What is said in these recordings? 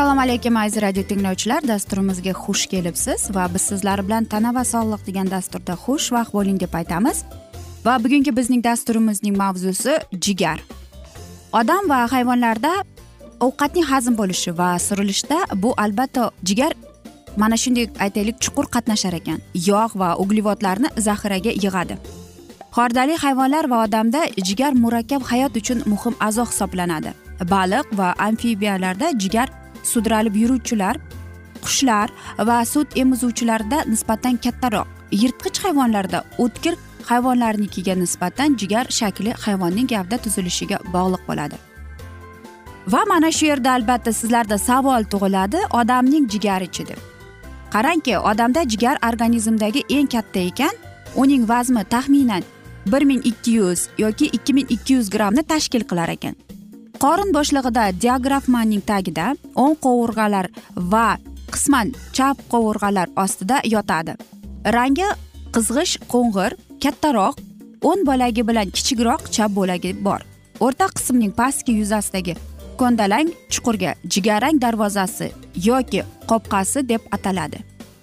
assalomu alaykum aziz radio tinglovchilar. Dasturimizga xush kelibsiz va biz sizlar bilan tana va sog'liq degan dasturda xushvaqt bo'ling deb aytamiz. Va bugungi bizning dasturimizning mavzusi jigar. Odam va hayvonlarda ovqatning hazm bo'lishi va surilishda bu albatta jigar mana shunday aytaylik chuqur qatnashar ekan. Yog' va uglevodlarni zaxiraga yig'adi. Xordali hayvonlar va odamda jigar murakkab hayot uchun muhim a'zo hisoblanadi. Baliq va amfibiyalarda jigar sudralib yuruvchilar qushlar va sut emizuvchilarda nisbatan kattaroq. Yirtqich hayvonlarda o'tkir hayvonlarnikiga nisbatan jigar shakli hayvonning gavda tuzilishiga bog'liq bo'ladi. Va mana shu yerda albatta sizlarda savol tug'iladi. Odamning jigarichi deb qarangki odamda jigar organizmdagi eng katta ekan uning vazni taxminan bir ming ikki yuz yoki ikki ming ikki yuz grammni tashkil qilar ekan. Qorin bo'shlig'ida diagrafmaning tagida o'ng qovurg'alar va qisman chap qovurg'alar ostida yotadi. Rangi qizg'ish qo'ng'ir kattaroq o'ng bo'lagi bilan kichikroq chap bo'lagi bor. O'rta qismning pastki yuzasidagi ko'ndalang chuqurga jigarrang darvozasi yoki qopqasi deb ataladi.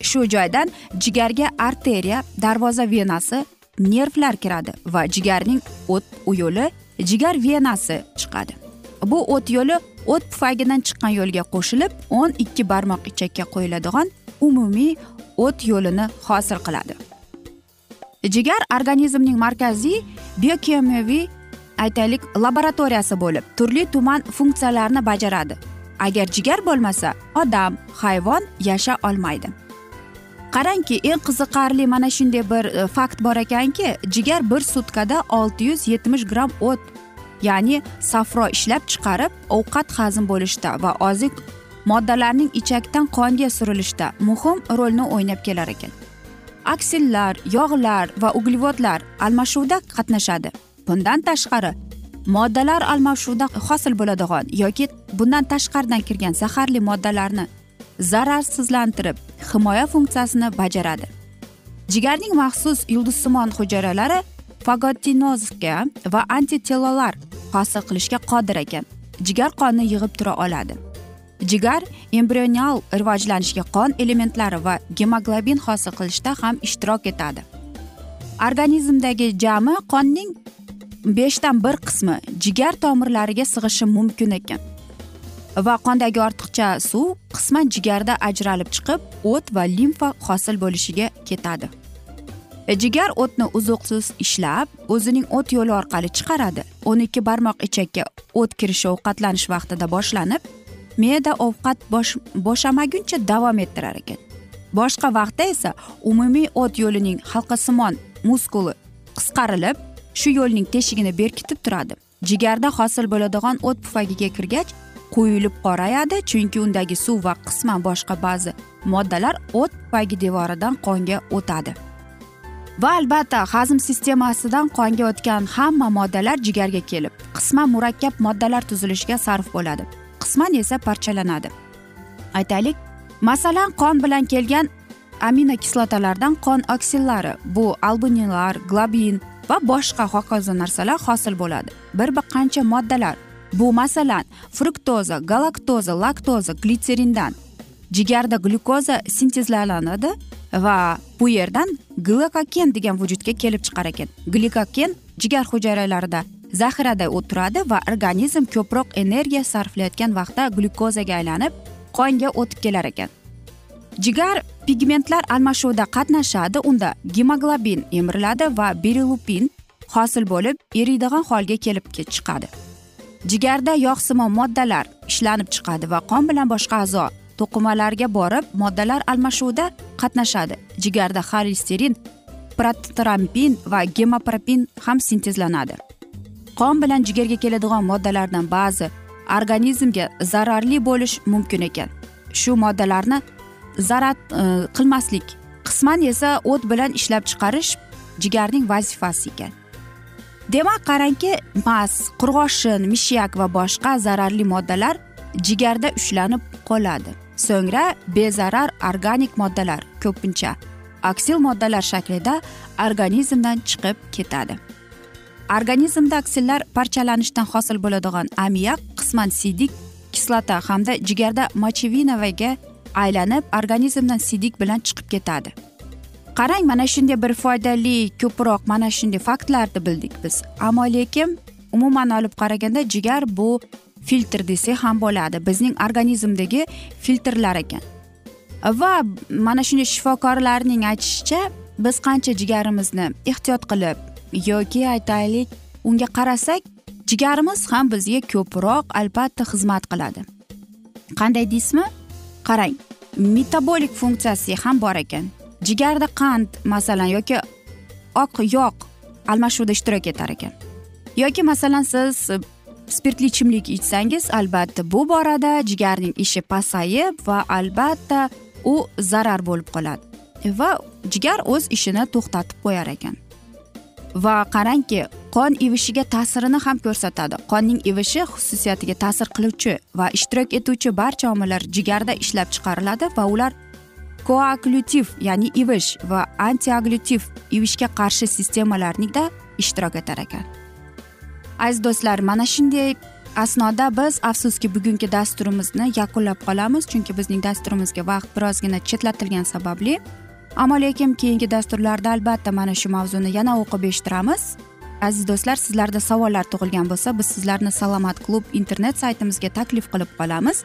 Shu joydan jigarga arteriya darvoza venasi nervlar kiradi va jigarning o't yo'li jigar venasi chiqadi. Bu o't yo'li o't pufagidan chiqqan yo'lga qo'shilib o'n ikki barmoq ichakka qo'yiladigan umumiy o't yo'lini hosil qiladi. Jigar organizmning markaziy biokimyoviy aytaylik laboratoriyasi bo'lib turli tuman funksiyalarni bajaradi. Agar jigar bo'lmasa odam hayvon yasha olmaydi. Qarangki eng qiziqarli mana shunday bir e, fakt bor ekanki jigar bir sutkada olti yuz yetmish gramm o't ya'ni safro ishlab chiqarib ovqat hazm bo'lishda va oziq moddalarning ichakdan qonga surilishda muhim rolni o'ynab kelar ekan. Aksillar yog'lar va uglevodlar almashuvda qatnashadi. Bundan tashqari moddalar almashuvida hosil bo'ladigan yoki bundan tashqaridan kirgan zaharli moddalarni zararsizlantirib himoya funksiyasini bajaradi. Jigarning maxsus yulduzsimon hujayralari fagotinozga va antitelolar hosil qilishga qodir ekan. Jigar qonni yig'ib tura oladi. Jigar embrional rivojlanishga qon elementlari va gemoglobin hosil qilishda ham ishtirok etadi. Organizmdagi jami qonning beshdan bir qismi jigar tomirlariga sig'ishi mumkin ekan. Va qondagi ortiqcha suv qisman jigarda ajralib chiqib o't va limfa hosil bo'lishiga ketadi. E, jigar o'tni uzuqsiz ishlab o'zining o't yo'li orqali chiqaradi. O'n ikki barmoq ichakka o't kirishi ovqatlanish vaqtida boshlanib me'da ovqat bo'shamaguncha davom ettirar ekan. Boshqa vaqtda esa umumiy o't yo'lining halqasimon muskuli qisqarilib shu yo'lning teshigini berkitib turadi. Jigarda hosil bo'ladigan o't pufagiga kirgach quyilib qorayadi chunki undagi suv va qisman boshqa ba'zi moddalar o't pufagi devoridan qonga o'tadi. Va albatta hazm sistemasidan qonga o'tgan hamma moddalar jigarga kelib qisman murakkab moddalar tuzilishiga sarf bo'ladi. Qisman esa parchalanadi. Aytaylik masalan qon bilan kelgan aminokislotalardan qon oksillari bu albuminlar globin va boshqa hokazo narsalar hosil bo'ladi. Bir bir qancha moddalar bu masalan fruktoza galaktoza laktoza glitserindan jigarda glyukoza sintezlanadi va bu yerdan glikogen degan vujudga kelib chiqar ekan. Glikogen jigar hujayralarida zaxirada o'tiradi va organizm ko'proq energiya sarflayotgan vaqtda glyukozaga aylanib qonga o'tib kelar ekan. Jigar pigmentlar almashuvida qatnashadi. Unda gemoglobin emiriladi va berilupin hosil bo'lib eriydigan holga kelib chiqadi. Jigarda yog'simon moddalar ishlanib chiqadi va qon bilan boshqa a'zo to'qimalarga borib moddalar almashuvida qatnashadi. Jigarda xolesterin protrombin va gemopropin ham sintezlanadi. Qon bilan jigarga keladigan moddalardan ba'zi organizmga zararli bo'lishi mumkin ekan. Shu moddalarni zarar e, qilmaslik. Qisman esa o't bilan ishlab chiqarish jigarning vazifasi ekan. Demak qarangki mas qurg'oshin mishyak va boshqa zararli moddalar jigarda ushlanib qoladi. So'ngra bezarar organik moddalar ko'pincha aksil moddalar shaklida organizmdan chiqib ketadi. Organizmda aksillar parchalanishdan hosil bo'ladigan amiyak qisman siydik kislota hamda jigarda mochevinovaga aylanib organizmdan sidik bilan chiqib ketadi. Qarang mana shunday bir foydali ko'proq mana shunday faktlarni bildik biz. Ammo lekin umuman olib qaraganda jigar bu filtr desak ham bo'ladi bizning organizmdagi filtrlar ekan. Va mana shunday shifokorlarning aytishicha biz qancha jigarimizni ehtiyot qilib yoki aytaylik unga qarasak jigarimiz ham bizga ko'proq albatta xizmat qiladi. Qanday deysizmi? Qarang. Metabolik funksiyasi ham bor ekan. Jigarda qand masalan yoki oq yog' almashuvda ishtirok etar ekan. Yoki masalan siz e, spirtli ichimlik ichsangiz albatta bu borada jigarning ishi pasayib va albatta u zarar bo'lib qoladi. Va jigar o'z ishini to'xtatib qo'yar ekan. Va qarangki qon ivishiga ta'sirini ham ko'rsatadi. Qonning ivishi xususiyatiga ta'sir qiluvchi va ishtirok etuvchi barcha omillar jigarda ishlab chiqariladi va ular koaglyutiv ya'ni ivish va antiaglyutiv ivishga qarshi sistemalarnida ishtirok etar ekan. Aziz do'stlar mana shunday asnoda biz afsuski bugungi dasturimizni yakunlab qolamiz chunki bizning dasturimizga vaqt birozgina chetlatilgani sababli ammo lekin keyingi dasturlarda albatta mana shu mavzuni yana o'qib eshittiramiz. Aziz do'stlar sizlarda savollar tug'ilgan bo'lsa biz sizlarni salomat klub internet saytimizga taklif qilib qolamiz.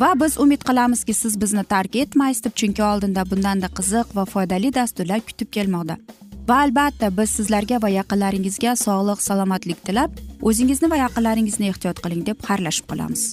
Va biz umid qilamizki siz bizni tark etmaysiz deb chunki oldinda bundanda qiziq va foydali dasturlar kutib kelmoqda. Va albatta biz sizlarga va yaqinlaringizga sog'lik salomatlik tilab o'zingizni va yaqinlaringizni ehtiyot qiling deb xayrlashib qolamiz.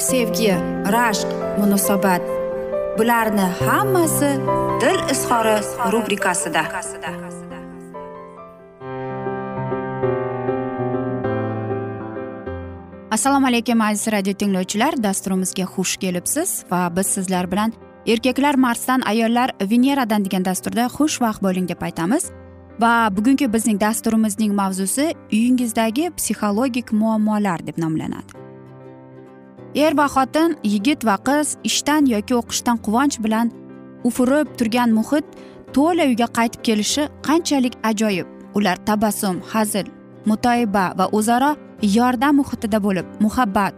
sevgi rashq munosabat. Bularni hammasi dil izhori rubrikasida. Assalomu alaykum aziz radio tinglovchilar. Dasturimizga xush kelibsiz va biz sizlar bilan erkaklar marsdan ayollar veneradan degan dasturda xushvaqt bo'ling deb aytamiz. Va bugungi bizning dasturimizning mavzusi uyingizdagi psixologik muammolar deb nomlanadi. Er va xotin yigit va qiz ishdan yoki o'qishdan quvonch bilan ufurib turgan muhit to'la uyga qaytib kelishi qanchalik ajoyib. Ular tabassum hazil mutoyiba va o'zaro yordam muhitida bo'lib muhabbat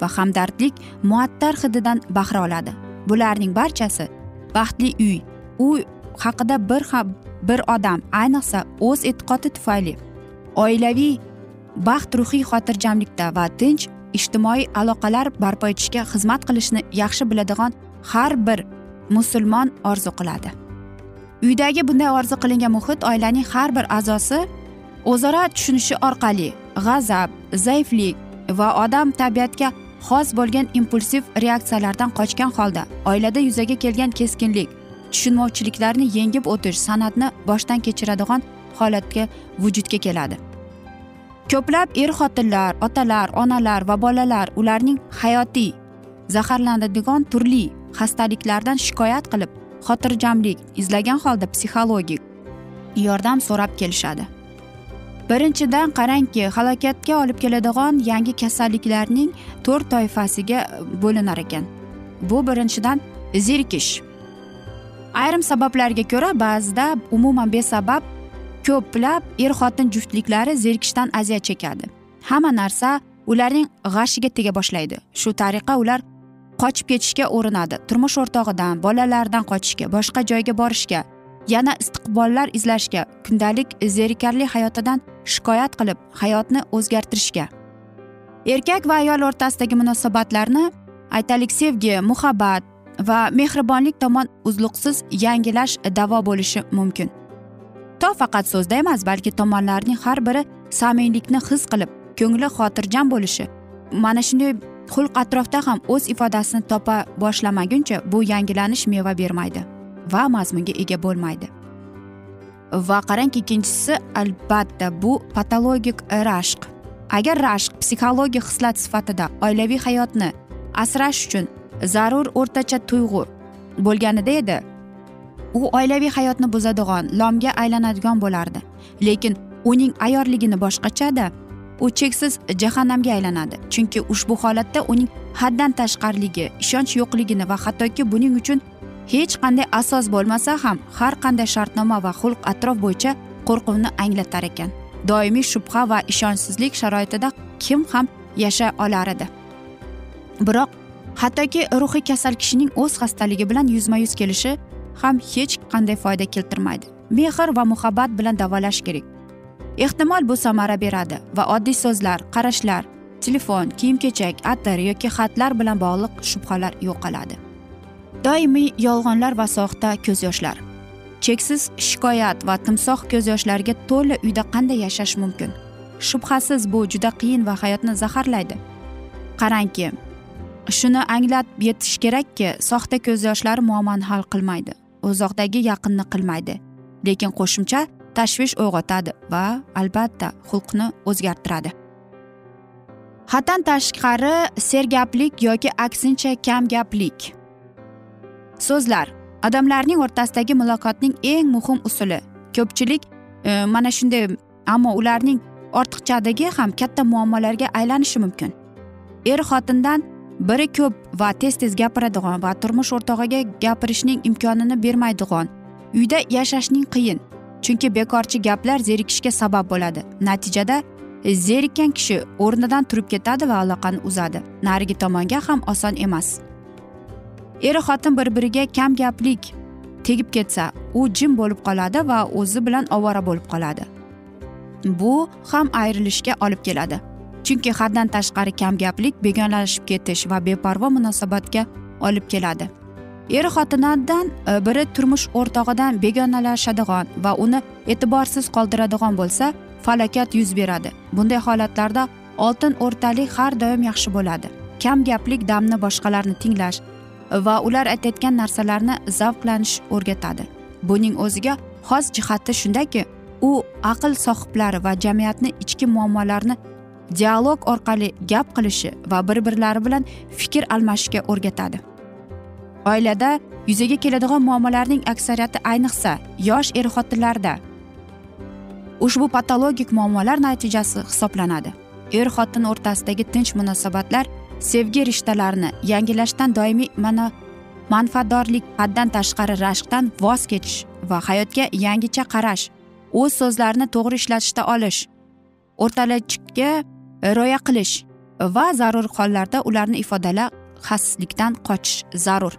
va hamdardlik muattar hididan bahra oladi. Bularning barchasi baxtli uy. U haqida bir ham bir odam ayniqsa o'z e'tiqodi tufayli oilaviy baxt ruhiy xotirjamlikda va tinch ijtimoiy aloqalar barpo etishga xizmat qilishni yaxshi biladigan har bir musulmon orzu qiladi. Uydagi bunday orzu qilingan muhit oilaning har bir a'zosi o'zaro tushunishi orqali g'azab zaiflik va odam tabiatga xos bo'lgan impulsiv reaksiyalardan qochgan holda oilada yuzaga kelgan keskinlik tushunmovchiliklarni yengib o'tish san'atni boshdan kechiradigan holatga vujudga keladi. Ko'plab er xotinlar otalar onalar va bolalar ularning hayotiy zaharlanadigan turli xastaliklardan shikoyat qilib xotirjamlik izlagan holda psixologik yordam so'rab kelishadi. Birinchidan qarangki halokatga olib keladigan yangi kasalliklarning to'rt toifasiga bo'linar ekan. Bu birinchidan zerikish. Ayrim sabablarga ko'ra ba'zida umuman besabab ko'plab er xotin juftliklari zerikishdan aziyat chekadi. Hamma narsa ularning g'ashiga tega boshlaydi. Shu tariqa ular qochib ketishga urinadi. Turmush o'rtog'idan bolalaridan qochishga boshqa joyga borishga yana istiqbollar izlashga kundalik zerikarli hayotidan shikoyat qilib hayotni o'zgartirishga. Erkak va ayol o'rtasidagi munosabatlarni aytaylik sevgi muhabbat va mehribonlik tomon uzluqsiz yangilash davo bo'lishi mumkin. To faqat so'zda emas balki tomonlarning har biri samimiylikni his qilib ko'ngli xotirjam bo'lishi. Mana shunday xulq atrofda ham o'z ifodasini topa boshlamaguncha bu yangilanish meva bermaydi va mazmunga ega bo'lmaydi. Va qarangki ikkinchisi albatta bu patologik rashq. Agar rashq psixologik xislat sifatida oilaviy hayotni asrash uchun zarur o'rtacha tuyg'u bo'lganida edi u oilaviy hayotni buzadigan lomga aylanadigan bo'lardi. Lekin uning ayorligini boshqachada u cheksiz jahannamga aylanadi. Chunki ushbu holatda uning haddan tashqariligi ishonch yo'qligini va hattoki buning uchun hech qanday asos bo'lmasa ham har qanday shartnoma va xulq atrof bo'yicha qo'rquvni anglatar ekan. Doimiy shubha va ishonchsizlik sharoitida kim ham yashay olar edi. Biroq hattoki ruhiy kasal kishining o'z xastaligi bilan yuzma yuz kelishi ham hech qanday foyda keltirmaydi. Mehr va muhabbat bilan davolash kerak. Ehtimol bu samara beradi va oddiy so'zlar qarashlar telefon kiyim kechak atir yoki xatlar bilan bog'liq shubhalar yo'qoladi. Doimiy yolg'onlar va soxta ko'z yoshlar cheksiz shikoyat va timsoh ko'z yoshlariga to'la uyda qanday yashash mumkin? Shubhasiz bu juda qiyin va hayotni zaharlaydi. Qarangki shuni anglab yetish kerakki soxta ko'z yoshlari muammoni hal qilmaydi. Uzoqdagi yaqinni qilmaydi. Lekin qo'shimcha tashvish uyg'otadi va albatta xulqni o'zgartiradi. Haddan tashqari sergaplik yoki aksincha kamgaplik. So'zlar. Odamlarning o'rtasidagi muloqotning eng muhim usuli. Ko'pchilik e, mana shunday ammo ularning ortiqchadagi ham katta muammolarga aylanishi mumkin. Er xotindan biri ko'p va tez tez gapiradigan va turmush o'rtog'iga gapirishning imkonini bermaydigan. Uyda yashashning qiyin chunki bekorchi gaplar zerikishga sabab bo'ladi. Natijada zerikkan kishi o'rnidan turib ketadi va aloqani uzadi. Narigi tomonga ham oson emas. Er xotin bir biriga kam gaplik tegib ketsa u jim bo'lib qoladi va o'zi bilan ovora bo'lib qoladi. Bu ham ayrilishga olib keladi. Chunki haddan tashqari kamgaplik begonalashib ketish va beparvo munosabatga olib keladi. Er xotinidan e, biri turmush o'rtog'idan begonalashadigan va uni e'tiborsiz qoldiradigan bo'lsa falokat yuz beradi. Bunday holatlarda oltin o'rtalik har doim yaxshi bo'ladi. Kam gaplik damni boshqalarni tinglash va ular aytayotgan narsalarni zavqlanish o'rgatadi. Buning o'ziga xos jihati shundaki u aql sohiblari va jamiyatni ichki muammolarini dialog orqali gap qilishi va bir birlari bilan fikr almashishga o'rgatadi. Oilada yuzaga keladigan muammolarning aksariyati ayniqsa yosh er xotinlarda. Ushbu patologik muammolar natijasi hisoblanadi. Er xotin o'rtasidagi tinch munosabatlar sevgi rishtalarini yangilashdan doimiy mana manfaatdorlik haddan tashqari rashqdan voz kechish va hayotga yangicha qarash o'z so'zlarini to'g'ri ishlatishda olish o'rtalachikka rioya qilish va zarur hollarda ularni ifodala xasislikdan qochish zarur.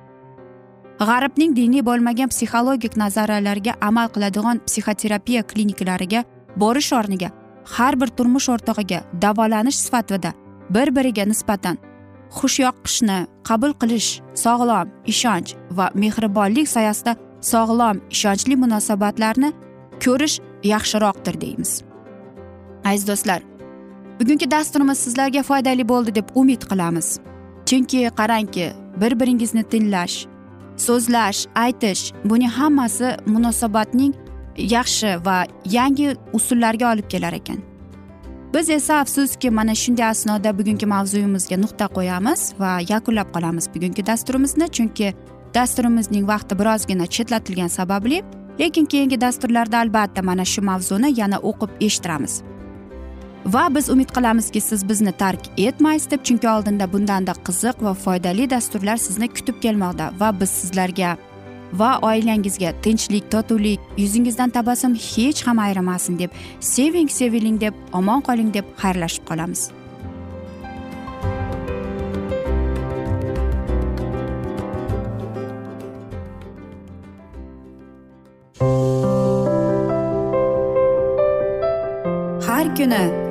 G'arbning diniy bo'lmagan psixologik nazariyalarga amal qiladigan psixoterapiya klinikalariga borish o'rniga har bir turmush o'rtog'iga davolanish sifatida bir biriga nisbatan xushyoqishni qabul qilish sog'lom ishonch va mehribonlik soyasida sog'lom ishonchli munosabatlarni ko'rish yaxshiroqdir deymiz. Aziz do'stlar bugungi dasturimiz sizlarga foydali bo'ldi deb umid qilamiz. Chunki qarangki bir biringizni tinglash so'zlash aytish buning hammasi munosabatning yaxshi va yangi usullarga olib kelar ekan. Biz esa afsuski mana shunday asnoda bugungi mavzuyimizga nuqta qo'yamiz va yakunlab qolamiz bugungi dasturimizni chunki dasturimizning vaqti birozgina chetlatilgani sababli lekin keyingi dasturlarda albatta mana shu mavzuni yana o'qib eshittiramiz. Va biz umid qilamizki siz bizni tark etmaysiz deb chunki oldinda bundanda qiziq va foydali dasturlar sizni kutib kelmoqda. Va biz sizlarga va oilangizga tinchlik totuvlik yuzingizdan tabassum hech ham ayrimasin deb seving seviling deb omon qoling deb xayrlashib qolamiz. Har kuni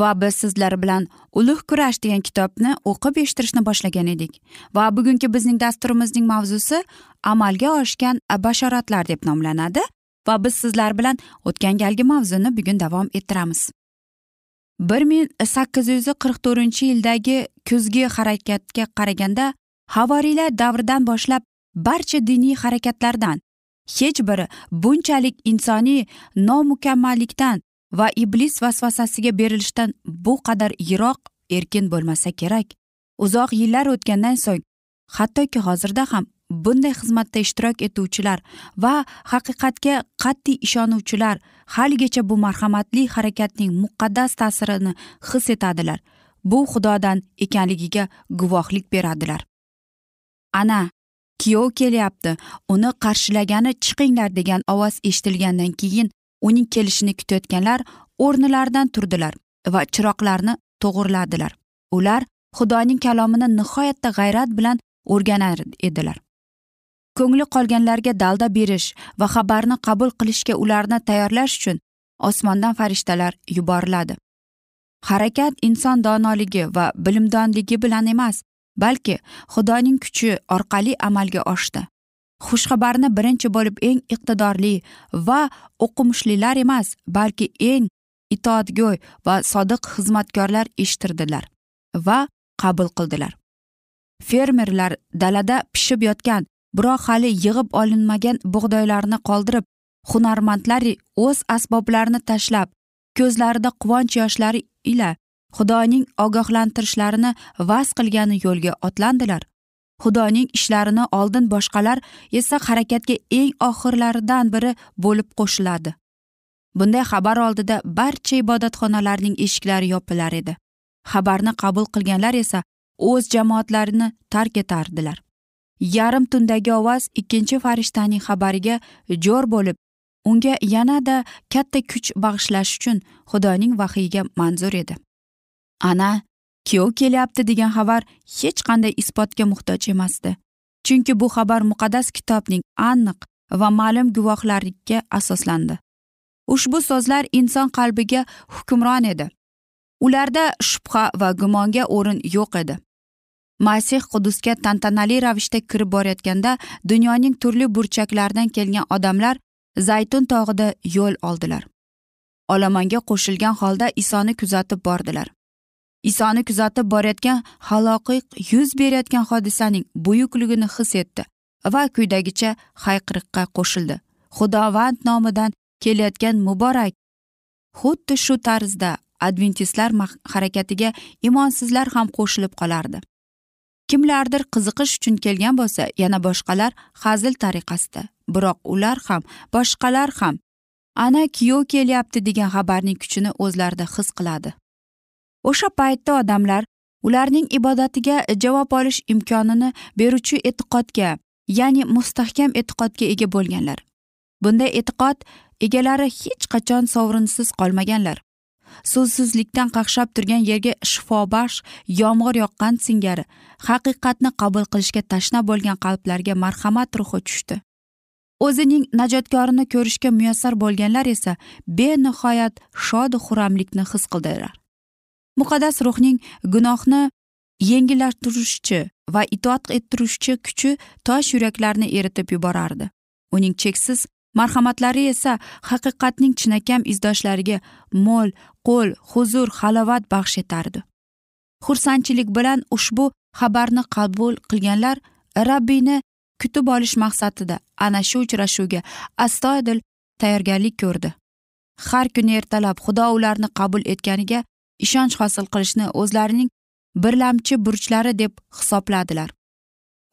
Va biz sizlar bilan ulug' kurash degan kitobni o'qib eshittirishni boshlagan edik va bugungi bizning dasturimizning mavzusi amalga oshgan bashoratlar deb nomlanadi va biz sizlar bilan o'tgan galgi mavzuni bugun davom ettiramiz. bir ming sakkiz yuz qirq to'rtinchi yildagi kuzgi harakatga qaraganda havoriylar davridan boshlab barcha diniy harakatlardan hech biri bunchalik insoniy nomukammallikdan va iblis vasvasasiga berilishdan bu qadar yiroq erkin bo'lmasa kerak. Uzoq yillar o'tgandan so'ng hattoki hozirda ham bunday xizmatda ishtirok etuvchilar va haqiqatga qat'iy ishonuvchilar haligacha bu marhamatli harakatning muqaddas ta'sirini his etadilar. Bu xudodan ekanligiga guvohlik beradilar. Ana kuyov kelyapti. Uni qarshilagani chiqinglar degan ovoz eshitilgandan keyin uning kelishini kutayotganlar o'rnilaridan turdilar va chiroqlarni to'g'irladilar. Ular xudoning kalomini nihoyatda g'ayrat bilan o'rganar edilar. Ko'ngli qolganlarga dalda berish va xabarni qabul qilishga ularni tayyorlash uchun osmondan farishtalar yuboriladi. Harakat inson donoligi va bilimdonligi bilan emas balki xudoning kuchi orqali amalga oshdi. Xushxabarni birinchi bo'lib eng iqtidorli va o'qimishlilar emas balki eng itoatgo'y va sodiq xizmatkorlar eshittirdilar va qabul qildilar. Fermerlar dalada pishib yotgan biroq hali yig'ib olinmagan bug'doylarni qoldirib hunarmandlar o'z asboblarini tashlab ko'zlarida quvonch yoshlari ila xudoning ogohlantirishlarini vaz qilgani yo'lga otlandilar. Xudoning ishlarini oldin boshqalar esa harakatga eng oxirlaridan biri bo'lib qo'shiladi. Bunday xabar oldida barcha ibodatxonalarning eshiklari yopilar edi. Xabarni qabul qilganlar esa o'z jamoatlarini tark etardilar. Yarim tundagi ovoz ikkinchi farishtaning xabariga jo'r bo'lib unga yanada katta kuch bag'ishlash uchun xudoning vahiyga manzur edi. Ana kuyov kelyapti degan xabar hech qanday isbotga muhtoj emasdi. Chunki bu xabar muqaddas kitobning aniq va ma'lum guvohlariga asoslandi. Ushbu so'zlar inson qalbiga hukmron edi. Ularda shubha va gumonga o'rin yo'q edi. Masih qudusga tantanali ravishda kirib borayotganda dunyoning turli burchaklaridan kelgan odamlar zaytun tog'ida yo'l oldilar. Olomonga qo'shilgan holda isoni kuzatib bordilar. Isoni kuzatib borayotgan haloqiq yuz berayotgan hodisaning buyukligini his etdi va quyidagicha hayqiriqqa qo'shildi. Xudovand nomidan kelayotgan muborak xuddi shu tarzda adventistlar harakatiga imonsizlar ham qo'shilib qolardi. Kimlardir qiziqish uchun kelgan bo'lsa yana boshqalar hazil tariqasida biroq ular ham boshqalar ham ana kuyov kelyapti degan xabarning kuchini o'zlarida his qiladi. O'sha paytda odamlar ularning ibodatiga javob olish imkonini beruvchi e'tiqodga ya'ni mustahkam e'tiqodga ega bo'lganlar. Bunday e'tiqod egalari hech qachon sovrinsiz qolmaganlar. Suvsizlikdan qaqshab turgan yerga shifobaxsh yomg'ir yoqqan singari haqiqatni qabul qilishga tashna bo'lgan qalblarga marhamat ruhi tushdi. O'zining najotkorini ko'rishga muyassar bo'lganlar esa benihoyat shodu xuramlikni his qildilar. Muqaddas ruhning gunohni yengillashtiruvchi va itoat ettiruvchi kuchi tosh yuraklarni eritib yuborardi. Uning cheksiz marhamatlari esa haqiqatning chinakam izdoshlariga mo'l qo'l huzur halovat baxsh etardi. Xursandchilik bilan ushbu xabarni qabul qilganlar rabbiyni kutib olish maqsadida ana shu uchrashuvga astoydil tayyorgarlik ko'rdi. Har kuni ertalab xudo ularni qabul etganiga ishonch hosil qilishni o'zlarining birlamchi burchlari deb hisobladilar.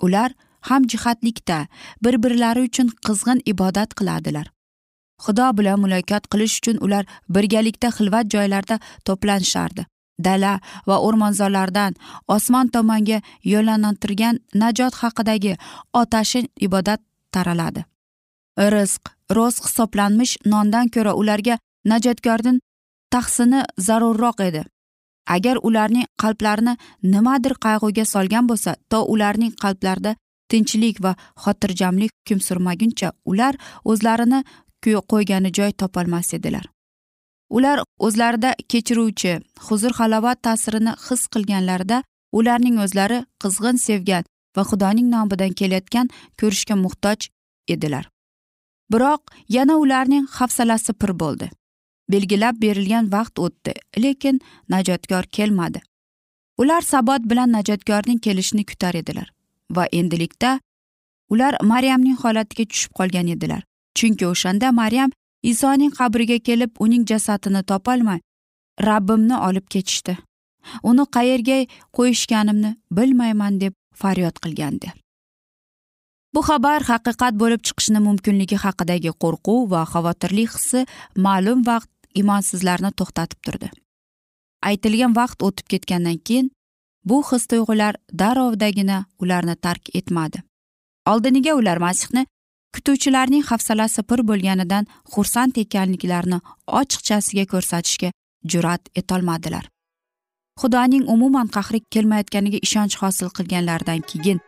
Ular hamjihatlikda bir birlari uchun qizg'in ibodat qiladilar. Xudo bilan muloqot qilish uchun ular birgalikda xilvat joylarda to'planishardi. Dala va o'rmonzorlardan osmon tomonga yo'llantirgan najot haqidagi otashin ibodat taraladi. Rizq ro'z hisoblanmish nondan ko'ra ularga najotkordan tahsini zarurroq edi. Agar ularning qalblarini nimadir qayg'uga solgan bo'lsa to ularning qalblarida tinchlik va xotirjamlik hukm surmaguncha ular o'zlarini qo'ygani joy topolmas edilar. Ular o'zlarida kechiruvchi huzur halovat ta'sirini his qilganlarida ularning o'zlari qizg'in sevgan va xudoning nomidan kelayotgan ko'rishga muhtoj edilar. Biroq yana ularning hafsalasi pir bo'ldi. Belgilab berilgan vaqt o'tdi lekin najotkor kelmadi. Ular sabot bilan najotkorning kelishini kutar edilar va endilikda ular maryamning holatiga tushib qolgan edilar. Chunki o'shanda maryam isoning qabriga kelib uning jasadini topolmay rabbimni olib ketishdi. Uni qayerga qo'yishganimni bilmayman deb faryod qilgandi. Bu xabar haqiqat bo'lib chiqishini mumkinligi haqidagi qo'rquv va xavotirli hissi ma'lum vaqt imonsizlarni to'xtatib turdi. Aytilgan vaqt o'tib ketgandan keyin bu his tuyg'ular darrovdagina ularni tark etmadi. Oldiniga ular masihni kutuvchilarning hafsalasi pir bo'lganidan xursand ekanliklarini ochiqchasiga ko'rsatishga jur'at etolmadilar. Xudoning umuman qahri kelmayotganiga ishonch hosil qilganlaridan keyin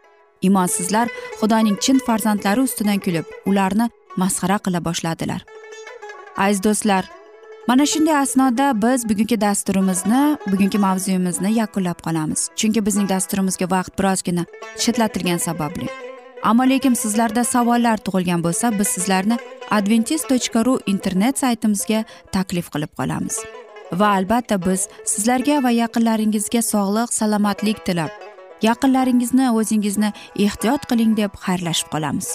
imonsizlar xudoning chin farzandlari ustidan kulib ularni masxara qila boshladilar. Aziz do'stlar mana shunday asnoda biz bugungi dasturimizni bugungi mavzuyimizni yakunlab qolamiz. Chunki bizning dasturimizga vaqt birozgina chetlatilgani sababli. Ammo lekin sizlarda savollar tug'ilgan bo'lsa biz sizlarni adventis tochka ru internet saytimizga taklif qilib qolamiz. Va albatta biz sizlarga va yaqinlaringizga sog'lik salomatlik tilab yaqinlaringizni o'zingizni ehtiyot qiling deb xayrlashib qolamiz.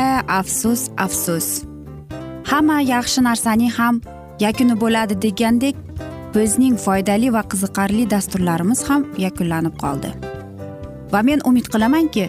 A afsus afsus. Hamma yaxshi narsaning ham yakuni bo'ladi degandek bizning foydali va qiziqarli dasturlarimiz ham yakunlanib qoldi. Va men umid qilamanki